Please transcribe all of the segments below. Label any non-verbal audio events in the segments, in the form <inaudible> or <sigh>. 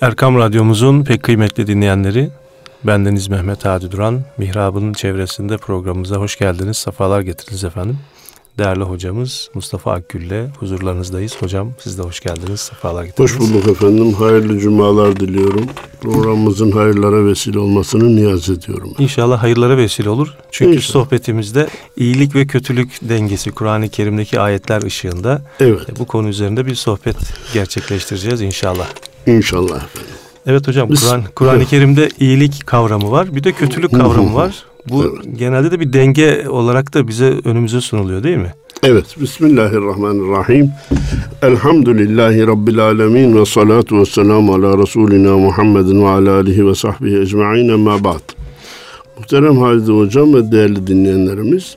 Erkam Radyomuzun pek kıymetli dinleyenleri, bendeniz Mehmet Hadi Duran, Mihrab'ın çevresinde programımıza hoş geldiniz, sefalar getirdiniz efendim. Değerli hocamız Mustafa Akgül'le huzurlarınızdayız. Hocam siz de hoş geldiniz, sefalar getirdiniz. Hoş bulduk efendim, hayırlı cumalar diliyorum. Programımızın hayırlara vesile olmasını niyaz ediyorum. İnşallah hayırlara vesile olur. Çünkü İnşallah. sohbetimizde iyilik ve kötülük dengesi Kur'an-ı Kerim'deki ayetler ışığında evet. bu konu üzerinde bir sohbet gerçekleştireceğiz inşallah. İnşallah efendim. Evet hocam Kur'an Kur'an-ı. Kerim'de iyilik kavramı var. Bir de kötülük kavramı var. Bu evet. genelde de bir denge olarak da bize önümüze sunuluyor değil mi? Evet. Bismillahirrahmanirrahim. Elhamdülillahi Rabbil alemin ve salatu ve selamu ala Resulina Muhammedin ve ala alihi ve sahbihi ecma'in emma ba'd. Muhterem Halide Hocam ve değerli dinleyenlerimiz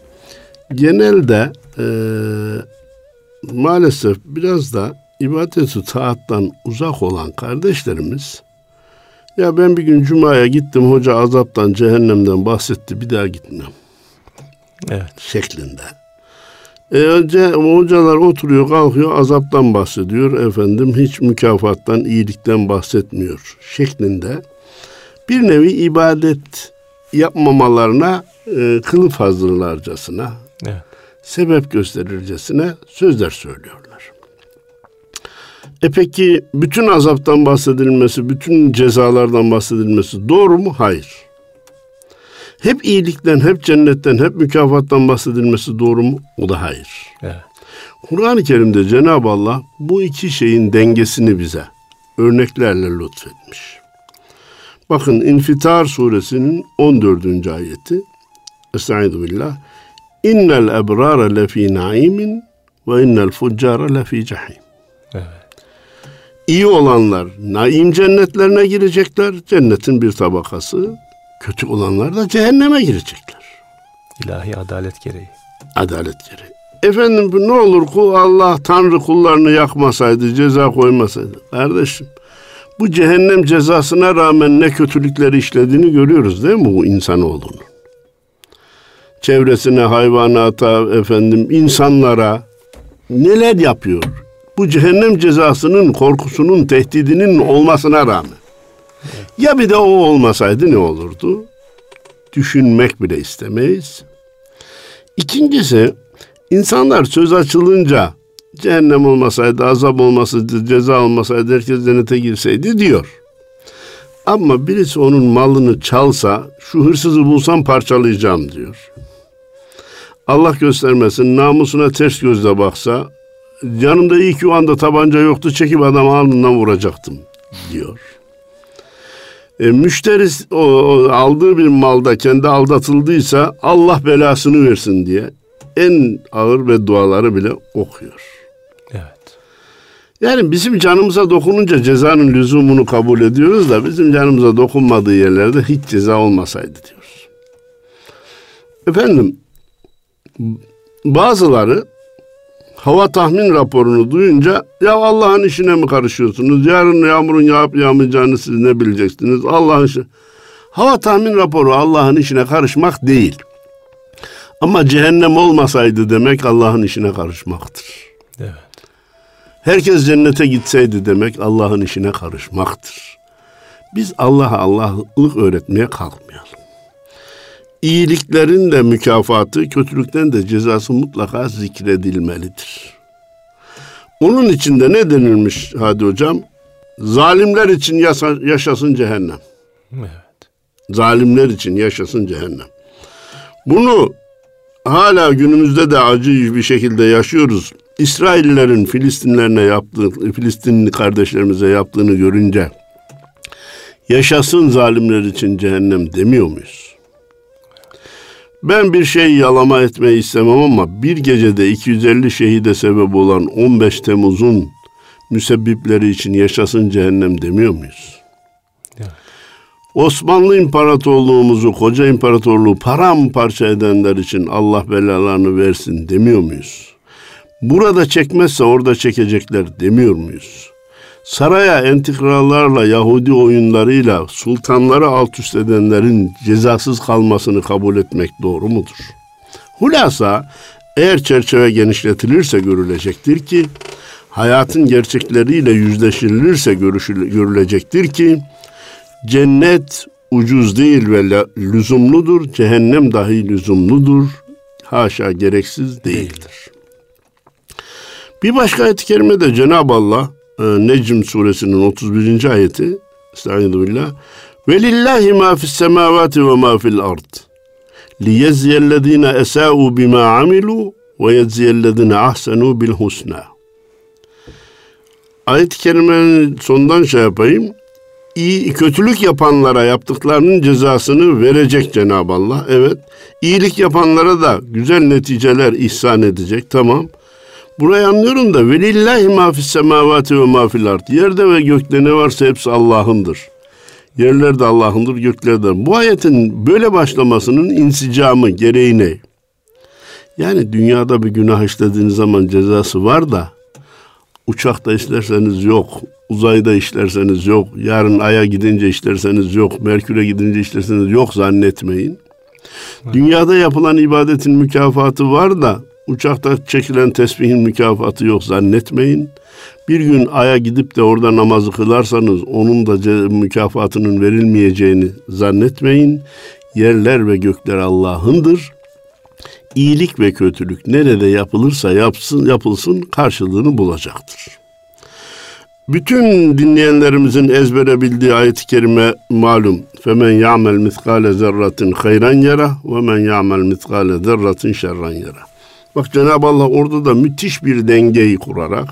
genelde e, maalesef biraz da ibadeti taattan uzak olan kardeşlerimiz ya ben bir gün cumaya gittim hoca azaptan cehennemden bahsetti bir daha gitmem. Evet. Şeklinde. E, önce hocalar oturuyor kalkıyor azaptan bahsediyor efendim hiç mükafattan iyilikten bahsetmiyor şeklinde bir nevi ibadet yapmamalarına e, kılıf hazırlarcasına evet. sebep gösterircesine sözler söylüyorlar. E peki bütün azaptan bahsedilmesi, bütün cezalardan bahsedilmesi doğru mu? Hayır. Hep iyilikten, hep cennetten, hep mükafattan bahsedilmesi doğru mu? O da hayır. Evet. Kur'an-ı Kerim'de Cenab-ı Allah bu iki şeyin dengesini bize örneklerle lütfetmiş. Bakın İnfitar suresinin 14. ayeti. Estaizu billah. İnnel ebrara lefî naimin ve innel fuccara lefî cahim. İyi olanlar naim cennetlerine girecekler. Cennetin bir tabakası. Kötü olanlar da cehenneme girecekler. İlahi adalet gereği. Adalet gereği. Efendim ne olur kul Allah Tanrı kullarını yakmasaydı, ceza koymasaydı. Kardeşim bu cehennem cezasına rağmen ne kötülükleri işlediğini görüyoruz değil mi bu insanoğlunun? Çevresine, hayvanata, efendim insanlara neler yapıyor? Bu cehennem cezasının korkusunun, tehdidinin olmasına rağmen. Ya bir de o olmasaydı ne olurdu? Düşünmek bile istemeyiz. İkincisi, insanlar söz açılınca cehennem olmasaydı, azap olmasaydı, ceza olmasaydı, herkes cennete girseydi diyor. Ama birisi onun malını çalsa, şu hırsızı bulsam parçalayacağım diyor. Allah göstermesin namusuna ters gözle baksa yanımda iyi ki o anda tabanca yoktu çekip adam alnından vuracaktım diyor. E, müşteri o, o, aldığı bir malda kendi aldatıldıysa Allah belasını versin diye en ağır ve duaları bile okuyor. Evet. Yani bizim canımıza dokununca cezanın lüzumunu kabul ediyoruz da bizim canımıza dokunmadığı yerlerde hiç ceza olmasaydı diyoruz. Efendim bazıları hava tahmin raporunu duyunca ya Allah'ın işine mi karışıyorsunuz? Yarın yağmurun yağıp yağmayacağını siz ne bileceksiniz? Allah'ın işi. Hava tahmin raporu Allah'ın işine karışmak değil. Ama cehennem olmasaydı demek Allah'ın işine karışmaktır. Evet. Herkes cennete gitseydi demek Allah'ın işine karışmaktır. Biz Allah'a Allah'lık öğretmeye kalkmayalım iyiliklerin de mükafatı, kötülükten de cezası mutlaka zikredilmelidir. Onun içinde ne denilmiş Hadi Hocam? Zalimler için yasa, yaşasın cehennem. Evet. Zalimler için yaşasın cehennem. Bunu hala günümüzde de acı bir şekilde yaşıyoruz. İsraillerin Filistinlerine yaptığı, Filistinli kardeşlerimize yaptığını görünce yaşasın zalimler için cehennem demiyor muyuz? Ben bir şey yalama etmeyi istemem ama bir gecede 250 şehide sebep olan 15 Temmuz'un müsebbipleri için yaşasın cehennem demiyor muyuz? Osmanlı İmparatorluğumuzu, koca imparatorluğu paramparça edenler için Allah belalarını versin demiyor muyuz? Burada çekmezse orada çekecekler demiyor muyuz? Saraya entrikalarla, Yahudi oyunlarıyla sultanları alt üst edenlerin cezasız kalmasını kabul etmek doğru mudur? Hulasa eğer çerçeve genişletilirse görülecektir ki hayatın gerçekleriyle yüzleşilirse görülecektir ki cennet ucuz değil ve lüzumludur, cehennem dahi lüzumludur. Haşa gereksiz değildir. Bir başka ayet-i kerimede Cenab-ı Allah Necm suresinin 31. ayeti Estaizu billah ve lillahi ma fis semavati ve ma fil ard liyeziyellezine esa'u bima amilu ve yedziyellezine ahsenu bil husna Ayet-i kerimenin sondan şey yapayım. İyi, kötülük yapanlara yaptıklarının cezasını verecek Cenab-ı Allah. Evet. İyilik yapanlara da güzel neticeler ihsan edecek. Tamam. Burayı anlıyorum da velillahi ma fis semavati ve ma fil ard. Yerde ve gökte ne varsa hepsi Allah'ındır. Yerler de Allah'ındır, gökler de. Bu ayetin böyle başlamasının insicamı, gereği ne? Yani dünyada bir günah işlediğiniz zaman cezası var da uçakta işlerseniz yok, uzayda işlerseniz yok, yarın aya gidince işlerseniz yok, Merkür'e gidince işlerseniz yok zannetmeyin. Dünyada yapılan ibadetin mükafatı var da uçakta çekilen tesbihin mükafatı yok zannetmeyin. Bir gün aya gidip de orada namazı kılarsanız onun da mükafatının verilmeyeceğini zannetmeyin. Yerler ve gökler Allah'ındır. İyilik ve kötülük nerede yapılırsa yapsın yapılsın karşılığını bulacaktır. Bütün dinleyenlerimizin ezbere bildiği ayet-i kerime malum. Ya'mel miskale zerratin hayran yara ve men ya'mel miskale zerratin şerran yara. Bak Cenab-ı Allah orada da müthiş bir dengeyi kurarak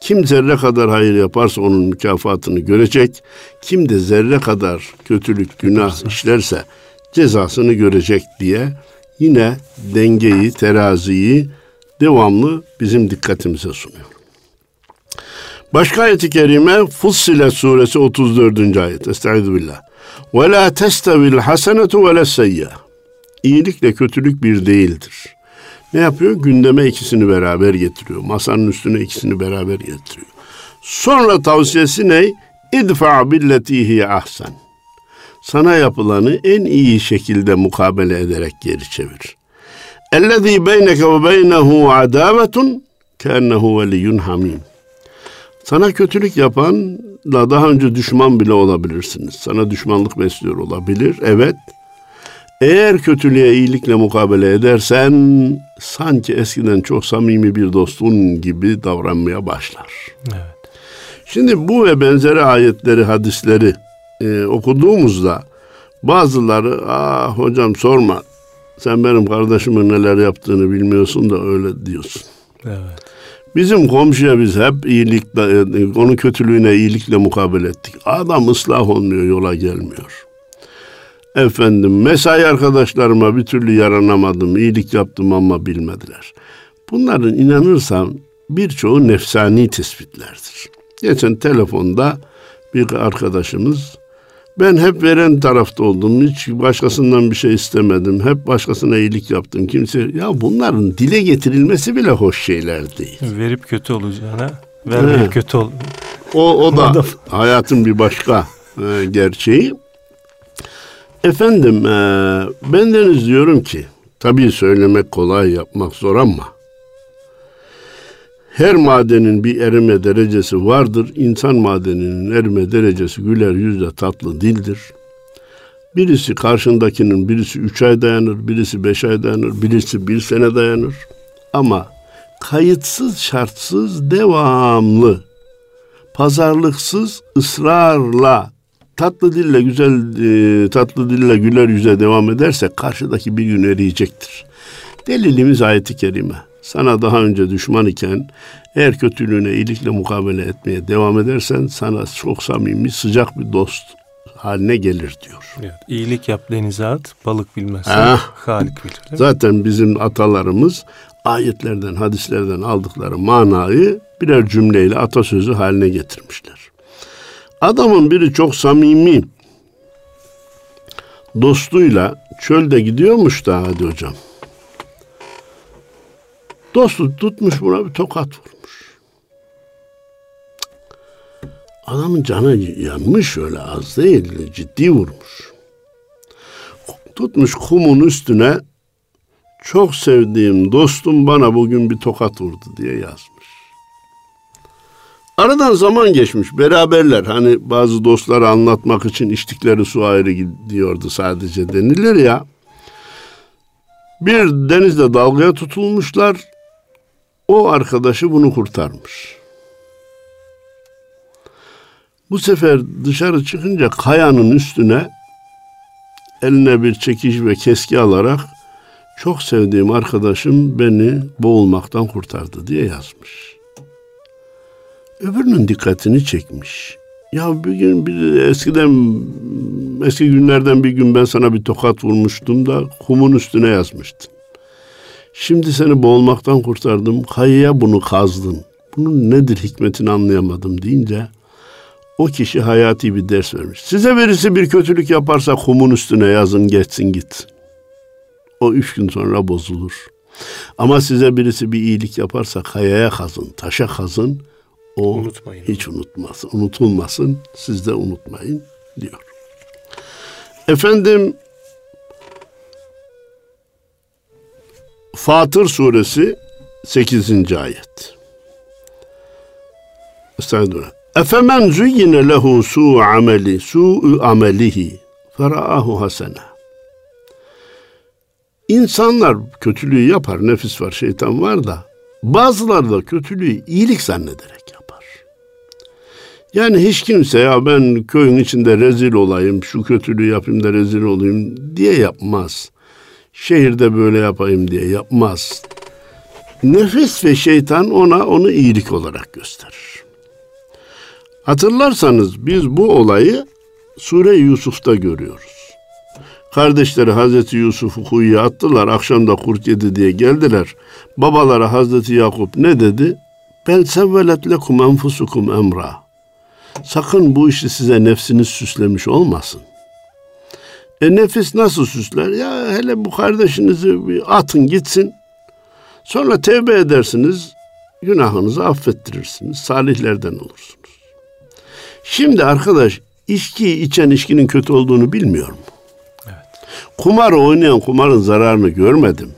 kim zerre kadar hayır yaparsa onun mükafatını görecek. Kim de zerre kadar kötülük, günah işlerse cezasını görecek diye yine dengeyi, teraziyi devamlı bizim dikkatimize sunuyor. Başka ayet-i kerime Fussilet suresi 34. ayet. Estaizu billah. Ve la testevil hasenetu ve la İyilikle kötülük bir değildir. Ne yapıyor? Gündeme ikisini beraber getiriyor. Masanın üstüne ikisini beraber getiriyor. Sonra tavsiyesi ne? İdfa billetihi ahsen. Sana yapılanı en iyi şekilde mukabele ederek geri çevir. Ellezî beyneke ve beynehu adavetun keennehu veliyyun hamim. Sana kötülük yapanla daha önce düşman bile olabilirsiniz. Sana düşmanlık besliyor olabilir. Evet. Eğer kötülüğe iyilikle mukabele edersen sanki eskiden çok samimi bir dostun gibi davranmaya başlar. Evet. Şimdi bu ve benzeri ayetleri, hadisleri e, okuduğumuzda bazıları ah hocam sorma sen benim kardeşimin neler yaptığını bilmiyorsun da öyle diyorsun. Evet. Bizim komşuya biz hep iyilikle, e, onun kötülüğüne iyilikle mukabele ettik. Adam ıslah olmuyor, yola gelmiyor. Efendim mesai arkadaşlarıma bir türlü yaranamadım, iyilik yaptım ama bilmediler. Bunların inanırsam birçoğu nefsani tespitlerdir. Geçen telefonda bir arkadaşımız ben hep veren tarafta oldum. Hiç başkasından bir şey istemedim. Hep başkasına iyilik yaptım. Kimse ya bunların dile getirilmesi bile hoş şeyler değil. Verip kötü olacağına vermeyip kötü ol. O, o da <laughs> hayatın bir başka e, gerçeği. Efendim e, ben deniz diyorum ki tabii söylemek kolay yapmak zor ama her madenin bir erime derecesi vardır. İnsan madeninin erime derecesi güler yüzle tatlı dildir. Birisi karşındakinin birisi üç ay dayanır, birisi beş ay dayanır, birisi bir sene dayanır. Ama kayıtsız şartsız devamlı, pazarlıksız ısrarla tatlı dille güzel e, tatlı dille güler yüze devam ederse karşıdaki bir gün eriyecektir. Delilimiz ayeti kerime sana daha önce düşman iken eğer kötülüğüne iyilikle mukabele etmeye devam edersen sana çok samimi sıcak bir dost haline gelir diyor. Evet, iyilik yap denize at, balık bilmezsen ah, Halik bilir. Zaten bizim atalarımız ayetlerden, hadislerden aldıkları manayı birer cümleyle atasözü haline getirmişler. Adamın biri çok samimi dostuyla çölde gidiyormuş da hadi hocam. Dostu tutmuş buna bir tokat vurmuş. Adamın canı yanmış öyle az değil ciddi vurmuş. Tutmuş kumun üstüne çok sevdiğim dostum bana bugün bir tokat vurdu diye yazmış. Aradan zaman geçmiş. Beraberler. Hani bazı dostları anlatmak için içtikleri su ayrı gidiyordu sadece denilir ya. Bir denizde dalgaya tutulmuşlar. O arkadaşı bunu kurtarmış. Bu sefer dışarı çıkınca kayanın üstüne eline bir çekiç ve keski alarak çok sevdiğim arkadaşım beni boğulmaktan kurtardı diye yazmış. Öbürünün dikkatini çekmiş. Ya bir gün bir eskiden eski günlerden bir gün ben sana bir tokat vurmuştum da kumun üstüne yazmıştın. Şimdi seni boğulmaktan kurtardım. Kayaya bunu kazdın. Bunun nedir hikmetini anlayamadım deyince o kişi hayati bir ders vermiş. Size birisi bir kötülük yaparsa kumun üstüne yazın geçsin git. O üç gün sonra bozulur. Ama size birisi bir iyilik yaparsa kayaya kazın, taşa kazın. O Unutmayın. hiç unutmasın, unutulmasın. Siz de unutmayın diyor. Efendim Fatır suresi 8. ayet. Estağfirullah. Efemen züyyine lehu su ameli, su amelihi feraahu hasena. İnsanlar kötülüğü yapar, nefis var, şeytan var da bazıları da kötülüğü iyilik zannederek. Yani hiç kimse ya ben köyün içinde rezil olayım, şu kötülüğü yapayım da rezil olayım diye yapmaz. Şehirde böyle yapayım diye yapmaz. Nefis ve şeytan ona onu iyilik olarak gösterir. Hatırlarsanız biz bu olayı Sure Yusuf'ta görüyoruz. Kardeşleri Hazreti Yusuf'u kuyuya attılar. Akşamda kurt yedi diye geldiler. Babaları Hazreti Yakup ne dedi? Ben sevvelet lekum enfusukum emra. Sakın bu işi size nefsiniz süslemiş olmasın. E nefis nasıl süsler? Ya hele bu kardeşinizi bir atın gitsin. Sonra tevbe edersiniz. Günahınızı affettirirsiniz. Salihlerden olursunuz. Şimdi arkadaş içki içen içkinin kötü olduğunu bilmiyor mu? Evet. Kumar oynayan kumarın zararını görmedim.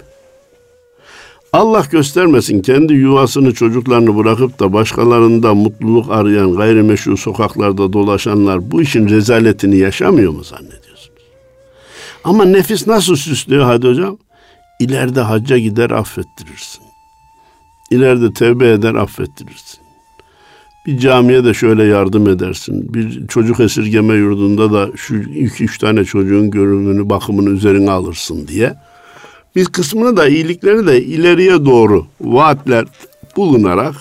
Allah göstermesin kendi yuvasını çocuklarını bırakıp da başkalarında mutluluk arayan gayrimeşru sokaklarda dolaşanlar bu işin rezaletini yaşamıyor mu zannediyorsunuz? Ama nefis nasıl süslüyor hadi hocam? İleride hacca gider affettirirsin. İleride tevbe eder affettirirsin. Bir camiye de şöyle yardım edersin. Bir çocuk esirgeme yurdunda da şu iki üç tane çocuğun görümünü, bakımını üzerine alırsın diye. Bir kısmını da iyilikleri de ileriye doğru vaatler bulunarak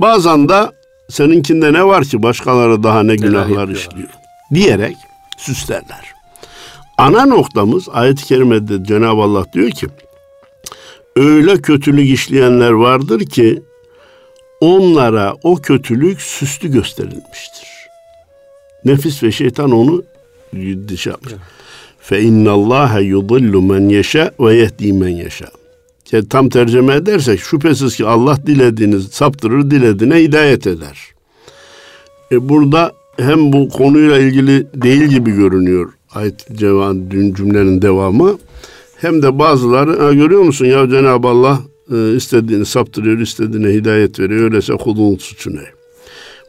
bazen de seninkinde ne var ki başkaları daha ne günahlar işliyor diyerek süslerler. Ana noktamız ayet-i kerimede Cenab-ı Allah diyor ki öyle kötülük işleyenler vardır ki onlara o kötülük süslü gösterilmiştir. Nefis ve şeytan onu dışa yapmış. Fe innallâhe yudillu men yeşâ ve yehdi men. Yani tam tercüme edersek şüphesiz ki Allah dilediğini saptırır, dilediğine hidayet eder. E burada hem bu konuyla ilgili değil gibi görünüyor ayet cümlenin devamı hem de bazıları görüyor musun ya Cenab-ı Allah e, istediğini saptırıyor, istediğine hidayet veriyor. Öyleyse kulun suçu ne?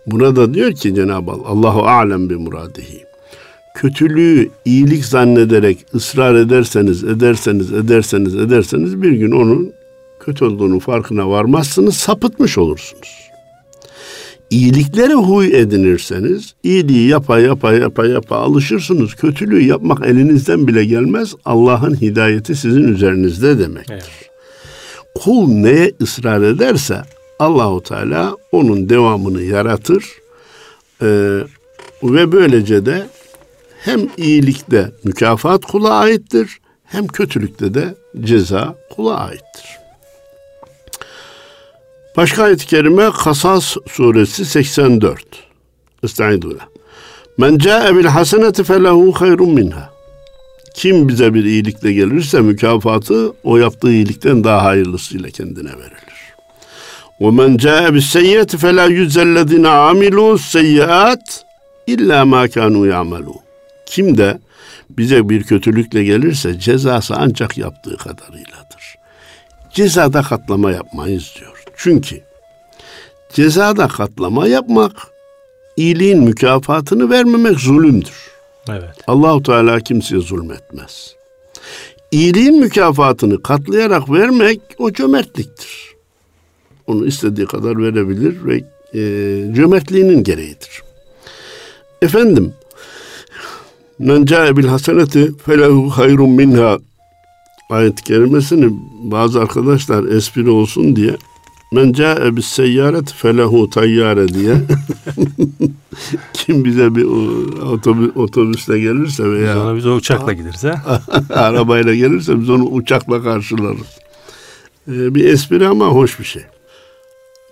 Buna da diyor ki Cenab-ı Allah, Allahu alem bi muradihi. Kötülüğü iyilik zannederek ısrar ederseniz, ederseniz, ederseniz, ederseniz bir gün onun kötü olduğunu farkına varmazsınız, sapıtmış olursunuz. İyilikleri huy edinirseniz, iyiliği yapa yapa yapa yapa alışırsınız. Kötülüğü yapmak elinizden bile gelmez. Allah'ın hidayeti sizin üzerinizde demektir. Evet kul neye ısrar ederse Allahu Teala onun devamını yaratır ee, ve böylece de hem iyilikte mükafat kula aittir hem kötülükte de ceza kula aittir. Başka ayet-i kerime Kasas suresi 84. Estağfirullah. Men ca'e bil haseneti felehu hayrun minha. Kim bize bir iyilikle gelirse mükafatı o yaptığı iyilikten daha hayırlısıyla kendine verilir. Ve men ca'e bis seyyiyeti fela yüzellezine amilu seyyiat illa ma kanu ya'melun. Kim de bize bir kötülükle gelirse cezası ancak yaptığı kadarıyladır. Cezada katlama yapmayız diyor. Çünkü cezada katlama yapmak, iyiliğin mükafatını vermemek zulümdür. Evet. Allahu Teala kimseye zulmetmez. İyiliğin mükafatını katlayarak vermek o cömertliktir. Onu istediği kadar verebilir ve e, cömertliğinin gereğidir. Efendim, men ca'e bil haseneti felehu hayrun minha ayet-i kerimesini bazı arkadaşlar espri olsun diye men ca'e bis seyyaret felehu tayyare diye <laughs> kim bize bir otobüs, otobüsle gelirse veya Biz ona biz o uçakla gideriz ha. <laughs> arabayla gelirse biz onu uçakla karşılarız. Ee, bir espri ama hoş bir şey.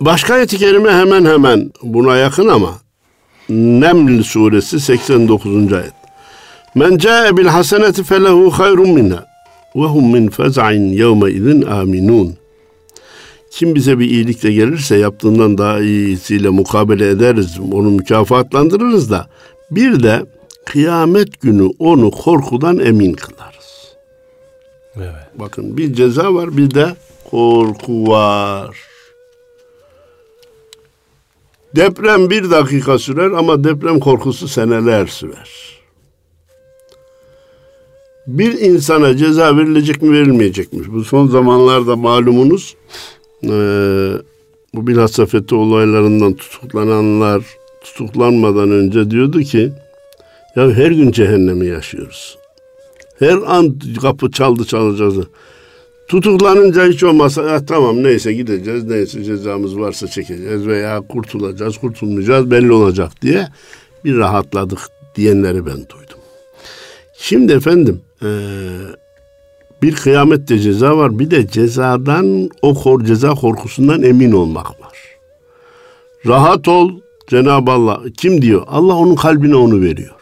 Başka ayet-i kerime hemen hemen buna yakın ama Neml suresi 89. ayet. Men ca'e bil haseneti felehu hayrun minha ve hum min fez'in yevme izin aminun. Kim bize bir iyilikle gelirse yaptığından daha iyisiyle mukabele ederiz, onu mükafatlandırırız da bir de kıyamet günü onu korkudan emin kılarız. Evet. Bakın bir ceza var bir de korku var. Deprem bir dakika sürer ama deprem korkusu seneler sürer. Bir insana ceza verilecek mi verilmeyecek mi? Bu son zamanlarda malumunuz eee, bu bilhassa FETÖ olaylarından tutuklananlar tutuklanmadan önce diyordu ki ya her gün cehennemi yaşıyoruz. Her an kapı çaldı çalacağız. Tutuklanınca hiç olmazsa "Ya tamam neyse gideceğiz neyse cezamız varsa çekeceğiz veya kurtulacağız kurtulmayacağız belli olacak diye bir rahatladık diyenleri ben duydum. Şimdi efendim eee, bir kıyamette ceza var bir de cezadan o kor, ceza korkusundan emin olmak var. Rahat ol Cenab-ı Allah kim diyor? Allah onun kalbine onu veriyor.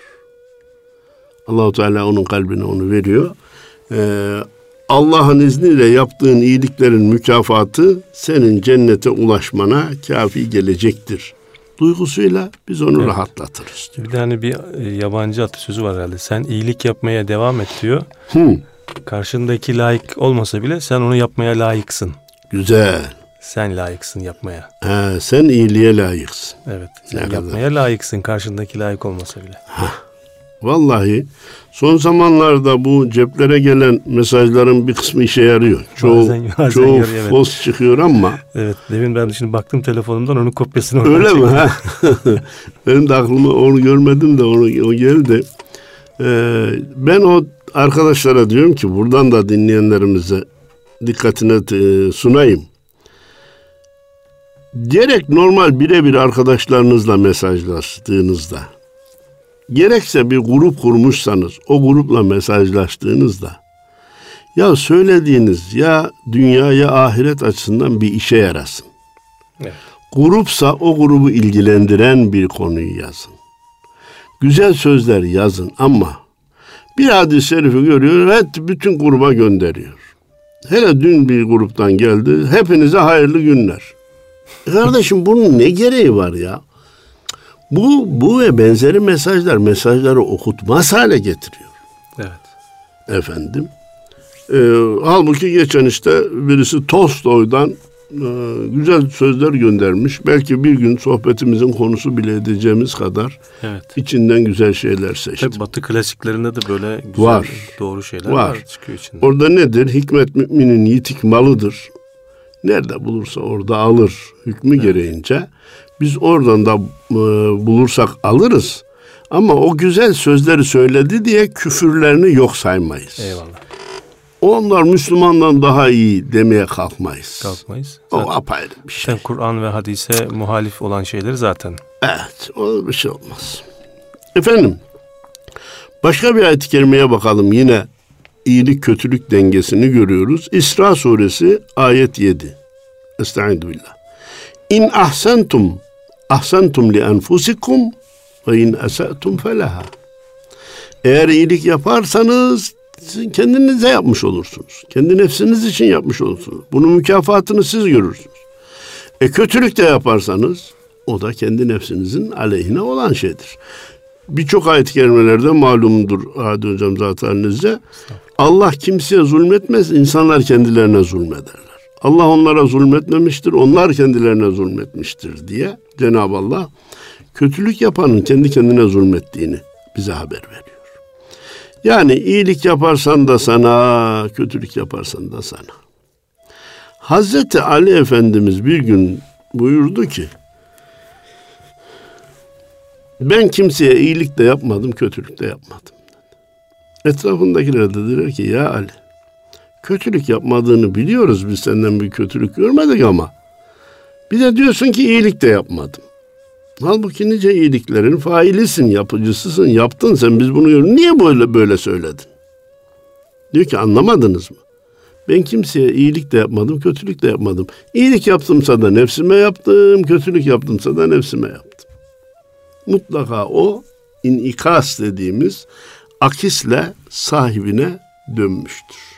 Allahu Teala onun kalbine onu veriyor. Ee, Allah'ın izniyle yaptığın iyiliklerin mükafatı senin cennete ulaşmana kafi gelecektir. Duygusuyla biz onu Evet. rahatlatırız. Bir de hani bir e, yabancı atasözü var herhalde. Sen iyilik yapmaya devam et diyor. Hı, Karşındaki layık olmasa bile sen onu yapmaya layıksın. güzel. Sen layıksın yapmaya. Ha, sen iyiliğe layıksın. Evet. Ne Sen kadar. yapmaya layıksın karşındaki layık olmasa bile. Vallahi son zamanlarda bu ceplere gelen mesajların bir kısmı işe yarıyor. Çoğu, Bazen- <laughs> bazen çoğu yarıyor, evet. fos çıkıyor ama Evet. Demin ben şimdi baktım telefonumdan onun kopyasını oradan Öyle mi? Ha? <laughs> Benim de aklıma onu görmedim de onu o geldi. Ee, ben o arkadaşlara diyorum ki buradan da dinleyenlerimize dikkatine e, sunayım. Gerek normal birebir arkadaşlarınızla mesajlaştığınızda, gerekse bir grup kurmuşsanız, o grupla mesajlaştığınızda, ya söylediğiniz ya dünya ya ahiret açısından bir işe yarasın. Evet. Grupsa o grubu ilgilendiren bir konuyu yazın. Güzel sözler yazın ama bir hadis-i şerifi görüyor, evet bütün gruba gönderiyor. Hele dün bir gruptan geldi, hepinize hayırlı günler. <laughs> Kardeşim bunun ne gereği var ya? Bu, bu ve benzeri mesajlar mesajları okutmaz hale getiriyor Evet. efendim. Ee, halbuki geçen işte birisi Tolstoy'dan e, güzel sözler göndermiş. Belki bir gün sohbetimizin konusu bile edeceğimiz kadar Evet. içinden güzel şeyler seçtim. Tabii Batı klasiklerinde de böyle güzel, Var. doğru şeyler Var. var, çıkıyor içinde. Orada nedir? Hikmet müminin yitik malıdır. Nerede bulursa orada alır hükmü gereğince. Biz oradan da e, bulursak alırız. Ama o güzel sözleri söyledi diye küfürlerini yok saymayız. Eyvallah. Onlar Müslümandan daha iyi demeye kalkmayız. Kalkmayız. O Zaten, apayrı bir şey. zaten Kur'an ve hadise muhalif olan şeyleri zaten. Evet, o bir şey olmaz. Efendim, başka bir ayet-i kerimeye bakalım. Yine iyilik kötülük dengesini görüyoruz. İsra suresi ayet 7. Estaizu billah. İn ahsentum ahsentum li enfusikum ve in esatum felaha. Eğer iyilik yaparsanız sizin kendinize yapmış olursunuz. Kendi nefsiniz için yapmış olursunuz. Bunun mükafatını siz görürsünüz. E kötülük de yaparsanız o da kendi nefsinizin aleyhine olan şeydir. Birçok ayet-i kerimelerde malumdur Hadi Hocam zaten halinizde. Allah kimseye zulmetmez, insanlar kendilerine zulmederler. Allah onlara zulmetmemiştir, onlar kendilerine zulmetmiştir diye Cenab-ı Allah kötülük yapanın kendi kendine zulmettiğini bize haber veriyor. Yani iyilik yaparsan da sana, kötülük yaparsan da sana. Hazreti Ali Efendimiz bir gün buyurdu ki, ben kimseye iyilik de yapmadım, kötülük de yapmadım. Etrafındakiler de dediler ki ya Ali, kötülük yapmadığını biliyoruz biz senden bir kötülük görmedik ama bir de diyorsun ki iyilik de yapmadım. Halbuki nice iyiliklerin failisin, yapıcısısın, yaptın sen biz bunu görüyoruz. Niye böyle böyle söyledin? Diyor ki anlamadınız mı? Ben kimseye iyilik de yapmadım, kötülük de yapmadım. İyilik yaptımsa da nefsime yaptım, kötülük yaptımsa da nefsime yaptım. Mutlaka o inikas dediğimiz akisle sahibine dönmüştür.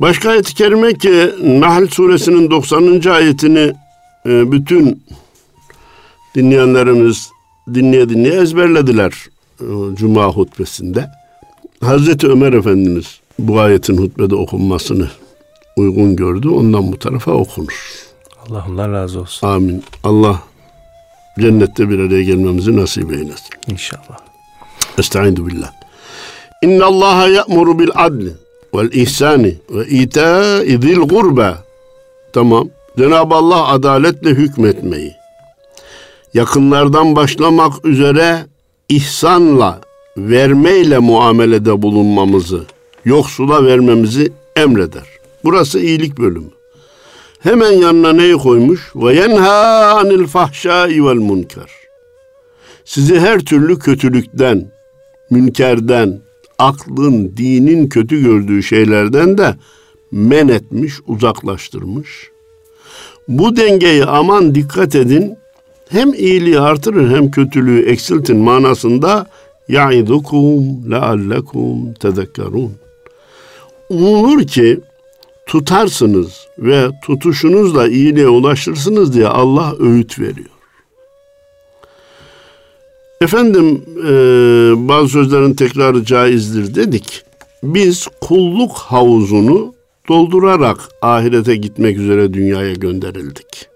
Başka ayet-i kerime ki Nahl suresinin 90. ayetini e, bütün dinleyenlerimiz dinleye dinleye ezberlediler e, Cuma hutbesinde. Hazreti Ömer Efendimiz bu ayetin hutbede okunmasını uygun gördü. Ondan bu tarafa okunur. Allah ondan razı olsun. Amin. Allah cennette bir araya gelmemizi nasip eylesin. İnşallah. Estaizu billah. İnna Allah ya'muru bil adli vel ihsani ve ita'i zil gurba. Tamam. Cenab-ı Allah adaletle hükmetmeyi, yakınlardan başlamak üzere ihsanla, vermeyle muamelede bulunmamızı, yoksula vermemizi emreder. Burası iyilik bölümü. Hemen yanına neyi koymuş? Ve yenha anil fahşai vel munkar. Sizi her türlü kötülükten, münkerden, aklın, dinin kötü gördüğü şeylerden de men etmiş, uzaklaştırmış. Bu dengeyi aman dikkat edin. Hem iyiliği artırır hem kötülüğü eksiltin manasında ya'idukum leallekum tezekkerun. Umulur ki tutarsınız ve tutuşunuzla iyiliğe ulaşırsınız diye Allah öğüt veriyor. Efendim e, bazı sözlerin tekrarı caizdir dedik. Biz kulluk havuzunu doldurarak ahirete gitmek üzere dünyaya gönderildik.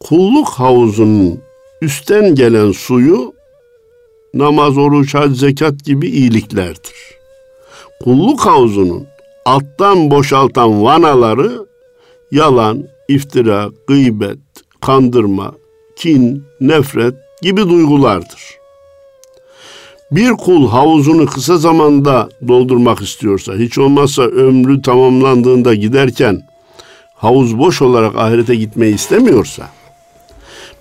Kulluk havuzunun üstten gelen suyu namaz, oruç, hac, zekat gibi iyiliklerdir. Kulluk havuzunun alttan boşaltan vanaları yalan, iftira, gıybet, kandırma, kin, nefret gibi duygulardır. Bir kul havuzunu kısa zamanda doldurmak istiyorsa, hiç olmazsa ömrü tamamlandığında giderken havuz boş olarak ahirete gitmeyi istemiyorsa,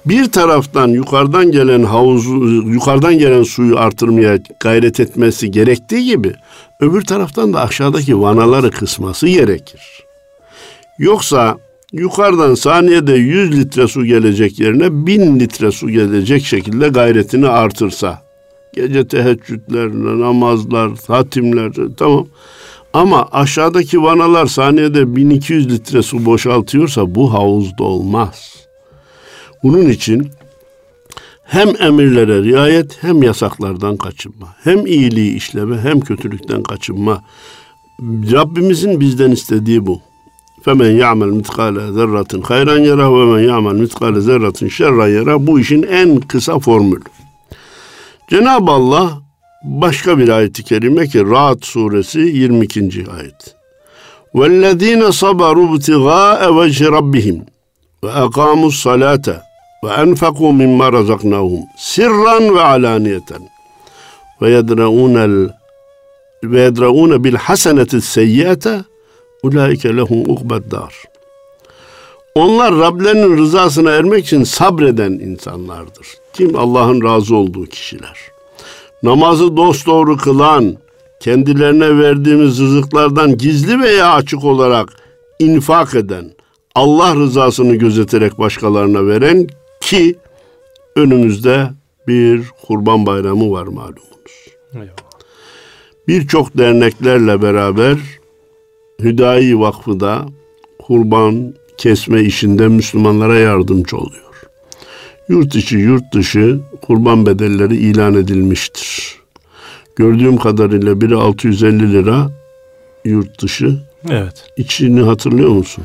bir taraftan yukarıdan gelen havuzu, yukarıdan gelen suyu artırmaya gayret etmesi gerektiği gibi, öbür taraftan da aşağıdaki vanaları kısması gerekir. Yoksa yukarıdan saniyede 100 litre su gelecek yerine 1000 litre su gelecek şekilde gayretini artırsa, gece teheccüdler, namazlar, hatimler tamam. Ama aşağıdaki vanalar saniyede 1200 litre su boşaltıyorsa bu havuz dolmaz. Bunun için hem emirlere riayet hem yasaklardan kaçınma. Hem iyiliği işleme hem kötülükten kaçınma. Rabbimizin bizden istediği bu. فمن يعمل مثقال ذرة خيرا يره ومن يعمل مثقال ذرة شرا يره bu işin en kısa formülü. Cenab-ı Allah başka bir ayeti kerime ki Rahat suresi 22. ayet. وَالَّذ۪ينَ صَبَرُوا ابْتِغَاءَ وَجْهِ رَبِّهِمْ وَاَقَامُوا الصَّلَاةَ وَاَنْفَقُوا مِمَّا رَزَقْنَاهُمْ سِرًّا وَعَلَانِيَةً وَيَدْرَعُونَ ال... وَيَدْرَعُونَ بِالْحَسَنَةِ السَّيِّئَةَ Ulaike lehum ukbeddar. Onlar Rablerinin rızasına ermek için sabreden insanlardır. Kim Allah'ın razı olduğu kişiler. Namazı dosdoğru kılan, kendilerine verdiğimiz rızıklardan gizli veya açık olarak infak eden, Allah rızasını gözeterek başkalarına veren ki önümüzde bir kurban bayramı var malumunuz. Birçok derneklerle beraber Hüdayi Vakfı da kurban kesme işinde Müslümanlara yardımcı oluyor. Yurt içi yurt dışı kurban bedelleri ilan edilmiştir. Gördüğüm kadarıyla biri 650 lira yurt dışı, Evet. İçini hatırlıyor musun?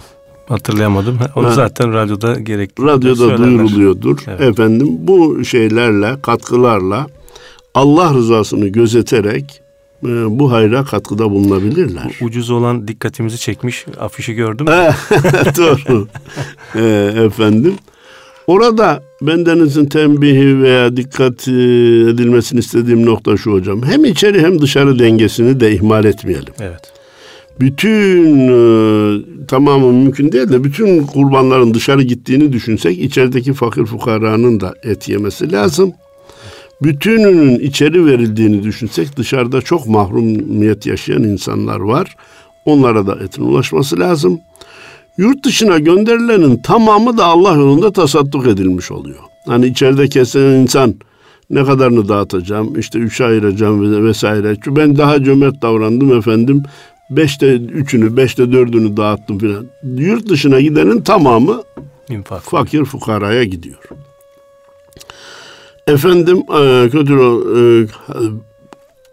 Hatırlayamadım. Onu Ha. zaten radyoda gerekli. Radyoda söylerler. duyuruluyordur. Evet. Efendim bu şeylerle, katkılarla Allah rızasını gözeterek bu hayra katkıda bulunabilirler. Ucuz olan dikkatimizi çekmiş afişi gördüm. <laughs> Doğru. Ee, efendim. Orada bendenizin tembihi veya dikkat e, edilmesini istediğim nokta şu hocam. Hem içeri hem dışarı dengesini de ihmal etmeyelim. Evet. Bütün e, tamamı mümkün değil de bütün kurbanların dışarı gittiğini düşünsek içerideki fakir fukaranın da et yemesi lazım. Bütününün içeri verildiğini düşünsek dışarıda çok mahrumiyet yaşayan insanlar var. Onlara da etin ulaşması lazım. Yurt dışına gönderilenin tamamı da Allah yolunda tasadduk edilmiş oluyor. Hani içeride kesilen insan ne kadarını dağıtacağım, işte üçe ayıracağım ve- vesaire. Çünkü ben daha cömert davrandım efendim. Beşte üçünü, beşte dördünü dağıttım filan. Yurt dışına gidenin tamamı İnfak. fakir fukaraya gidiyor. Efendim e, kötü e,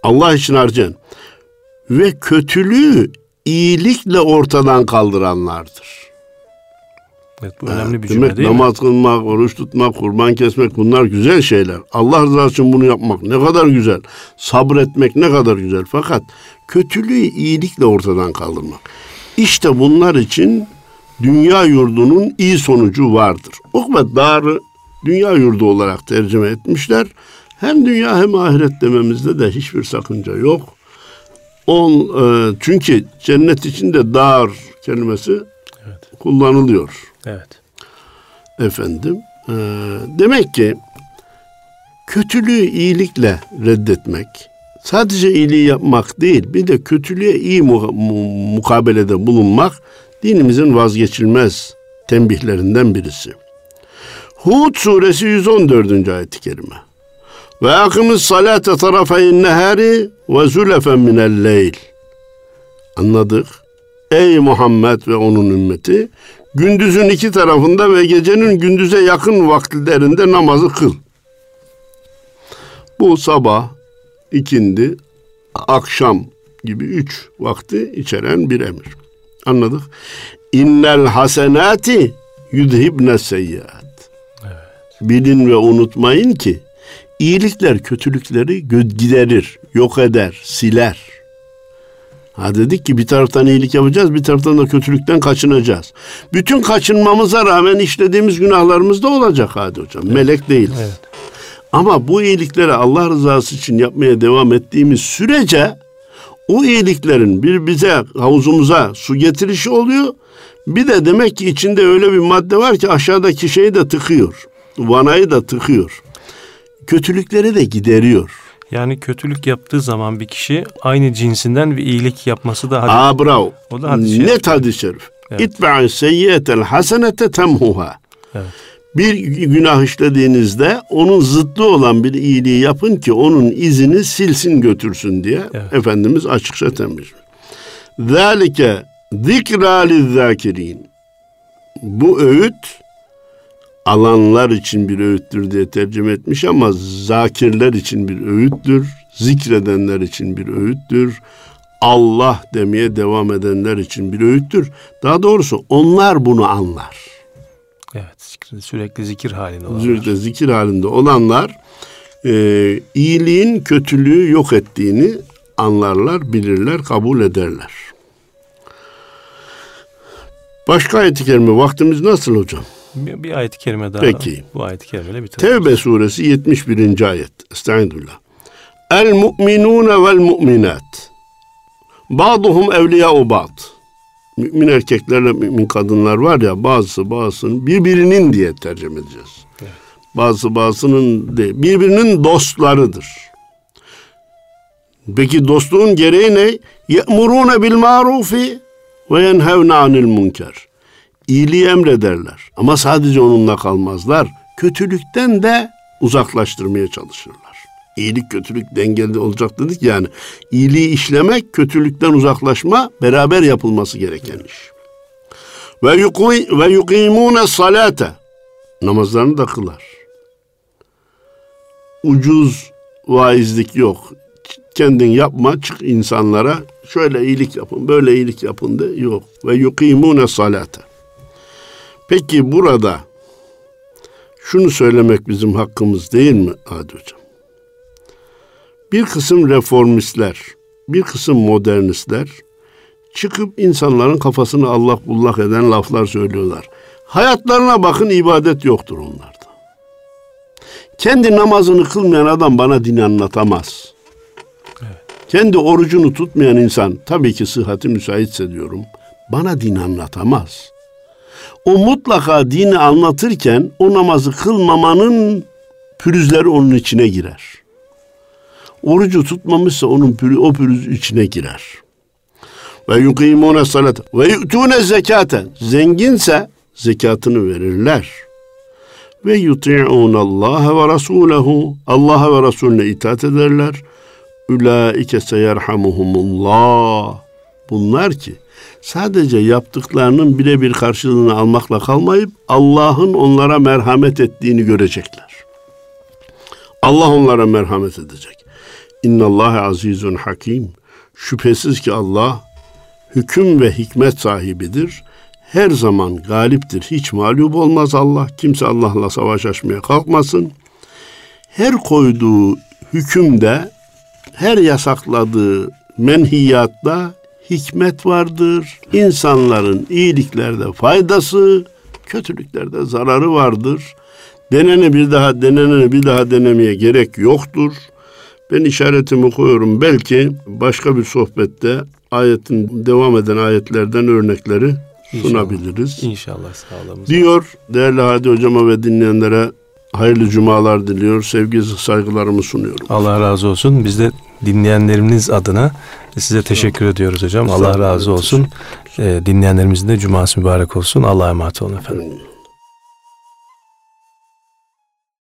Allah için harcayan ve kötülüğü iyilikle ortadan kaldıranlardır. Evet, bu önemli bir Demek cümle değil mi? namaz kılmak, oruç tutmak, kurban kesmek bunlar güzel şeyler. Allah rızası için bunu yapmak ne kadar güzel. Sabretmek ne kadar güzel. Fakat kötülüğü iyilikle ortadan kaldırmak. İşte bunlar için dünya yurdunun iyi sonucu vardır. Ukbet Darı dünya yurdu olarak tercüme etmişler. Hem dünya hem ahiret dememizde de hiçbir sakınca yok. On, e, çünkü cennet içinde dar kelimesi Evet. kullanılıyor Evet. efendim. Ee, demek ki kötülüğü iyilikle reddetmek, sadece iyiliği yapmak değil, bir de kötülüğe iyi mu- mu- mukabelede bulunmak dinimizin vazgeçilmez tembihlerinden birisi. Hud suresi 114. ayet-i kerime. Ve akımız salate tarafeyn nehari ve zülefen minel leyl. Anladık. Ey Muhammed ve onun ümmeti, gündüzün iki tarafında ve gecenin gündüze yakın vakitlerinde namazı kıl. Bu sabah, ikindi, akşam gibi üç vakti içeren bir emir. Anladık. İnnel hasenati yudhibne seyyiat. Bilin ve unutmayın ki iyilikler kötülükleri giderir, yok eder, siler. Ha dedik ki bir taraftan iyilik yapacağız, bir taraftan da kötülükten kaçınacağız. Bütün kaçınmamıza rağmen işlediğimiz günahlarımız da olacak hadi hocam. Melek değiliz. Evet. Ama bu iyilikleri Allah rızası için yapmaya devam ettiğimiz sürece o iyiliklerin bir bize havuzumuza su getirişi oluyor. Bir de demek ki içinde öyle bir madde var ki aşağıdaki şeyi de tıkıyor. Vanayı da tıkıyor. Kötülükleri de gideriyor. Yani kötülük yaptığı zaman bir kişi aynı cinsinden bir iyilik yapması da hadi. Aa bravo. O da şerif. Net hadis-i şerif. Evet. Seyyiyetel hasenete temhuha. Evet. Bir günah işlediğinizde onun zıttı olan bir iyiliği yapın ki onun izini silsin götürsün diye Evet. Efendimiz açıkça tembih. Zalike zikra lizzakirin. Bu öğüt alanlar için bir öğüttür diye tercüme etmiş ama zakirler için bir öğüttür. Zikredenler için bir öğüttür. Allah demeye devam edenler için bir öğüttür. Daha doğrusu onlar bunu anlar. Evet. Sürekli zikir halinde olan. Zürde zikir halinde olanlar e, iyiliğin kötülüğü yok ettiğini anlarlar, bilirler, kabul ederler. Başka ayet-i kerime vaktimiz nasıl hocam? Bir, bir ayet-i kerime daha. Peki. Bu ayet-i kerimeyle bitirelim. Tevbe suresi 71. ayet. Estağfirullah. El mu'minune vel mu'minat. Ba'duhum evliya'u ba'd. Mümin erkeklerle mümin kadınlar var ya bazısı bazısının birbirinin diye tercüme edeceğiz. Evet. Bazısı bazısının değil, birbirinin dostlarıdır. Peki dostluğun gereği ne? Ye'murune bil marufi ve yenhevne anil münker. İyiliği emrederler ama sadece onunla kalmazlar. Kötülükten de uzaklaştırmaya çalışırlar. İyilik kötülük dengeli olacak dedik yani. İyiliği işlemek, kötülükten uzaklaşma beraber yapılması gereken iş. Ve ve yukimune salate. Namazlarını da kılar. Ucuz vaizlik yok. kendin yapma çık insanlara şöyle iyilik yapın böyle iyilik yapın de yok. Ve yukimune salate. Peki burada şunu söylemek bizim hakkımız değil mi Adi Hocam? Bir kısım reformistler, bir kısım modernistler çıkıp insanların kafasını Allah bullak eden laflar söylüyorlar. Hayatlarına bakın ibadet yoktur onlarda. Kendi namazını kılmayan adam bana din anlatamaz. Kendi orucunu tutmayan insan tabii ki sıhhati müsaitse diyorum bana din anlatamaz. O mutlaka dini anlatırken o namazı kılmamanın pürüzleri onun içine girer. Orucu tutmamışsa onun pürü, o pürüz içine girer. Ve yukimune salat ve yu'tune zekate. Zenginse zekatını verirler. Ve yuti'un Allah ve Rasulehu. Allah'a ve Resulüne itaat ederler. Ulaike seyerhamuhumullah. Bunlar ki sadece yaptıklarının birebir karşılığını almakla kalmayıp Allah'ın onlara merhamet ettiğini görecekler. Allah onlara merhamet edecek. İnna Allah azizun hakim. Şüphesiz ki Allah hüküm ve hikmet sahibidir. Her zaman galiptir. Hiç mağlup olmaz Allah. Kimse Allah'la savaş açmaya kalkmasın. Her koyduğu hükümde, her yasakladığı menhiyatta hikmet vardır. İnsanların iyiliklerde faydası, kötülüklerde zararı vardır. Denene bir daha, denene bir daha denemeye gerek yoktur. Ben işaretimi koyuyorum. Belki başka bir sohbette ayetin devam eden ayetlerden örnekleri İnşallah. sunabiliriz. İnşallah sağlığımız. Diyor değerli Hadi hocama ve dinleyenlere hayırlı cumalar diliyor. Sevgi saygılarımı sunuyorum. Allah razı olsun. Biz de dinleyenlerimiz adına size teşekkür ediyoruz hocam. Allah razı olsun. Ee, dinleyenlerimizin de cuması mübarek olsun. Allah'a emanet olun efendim.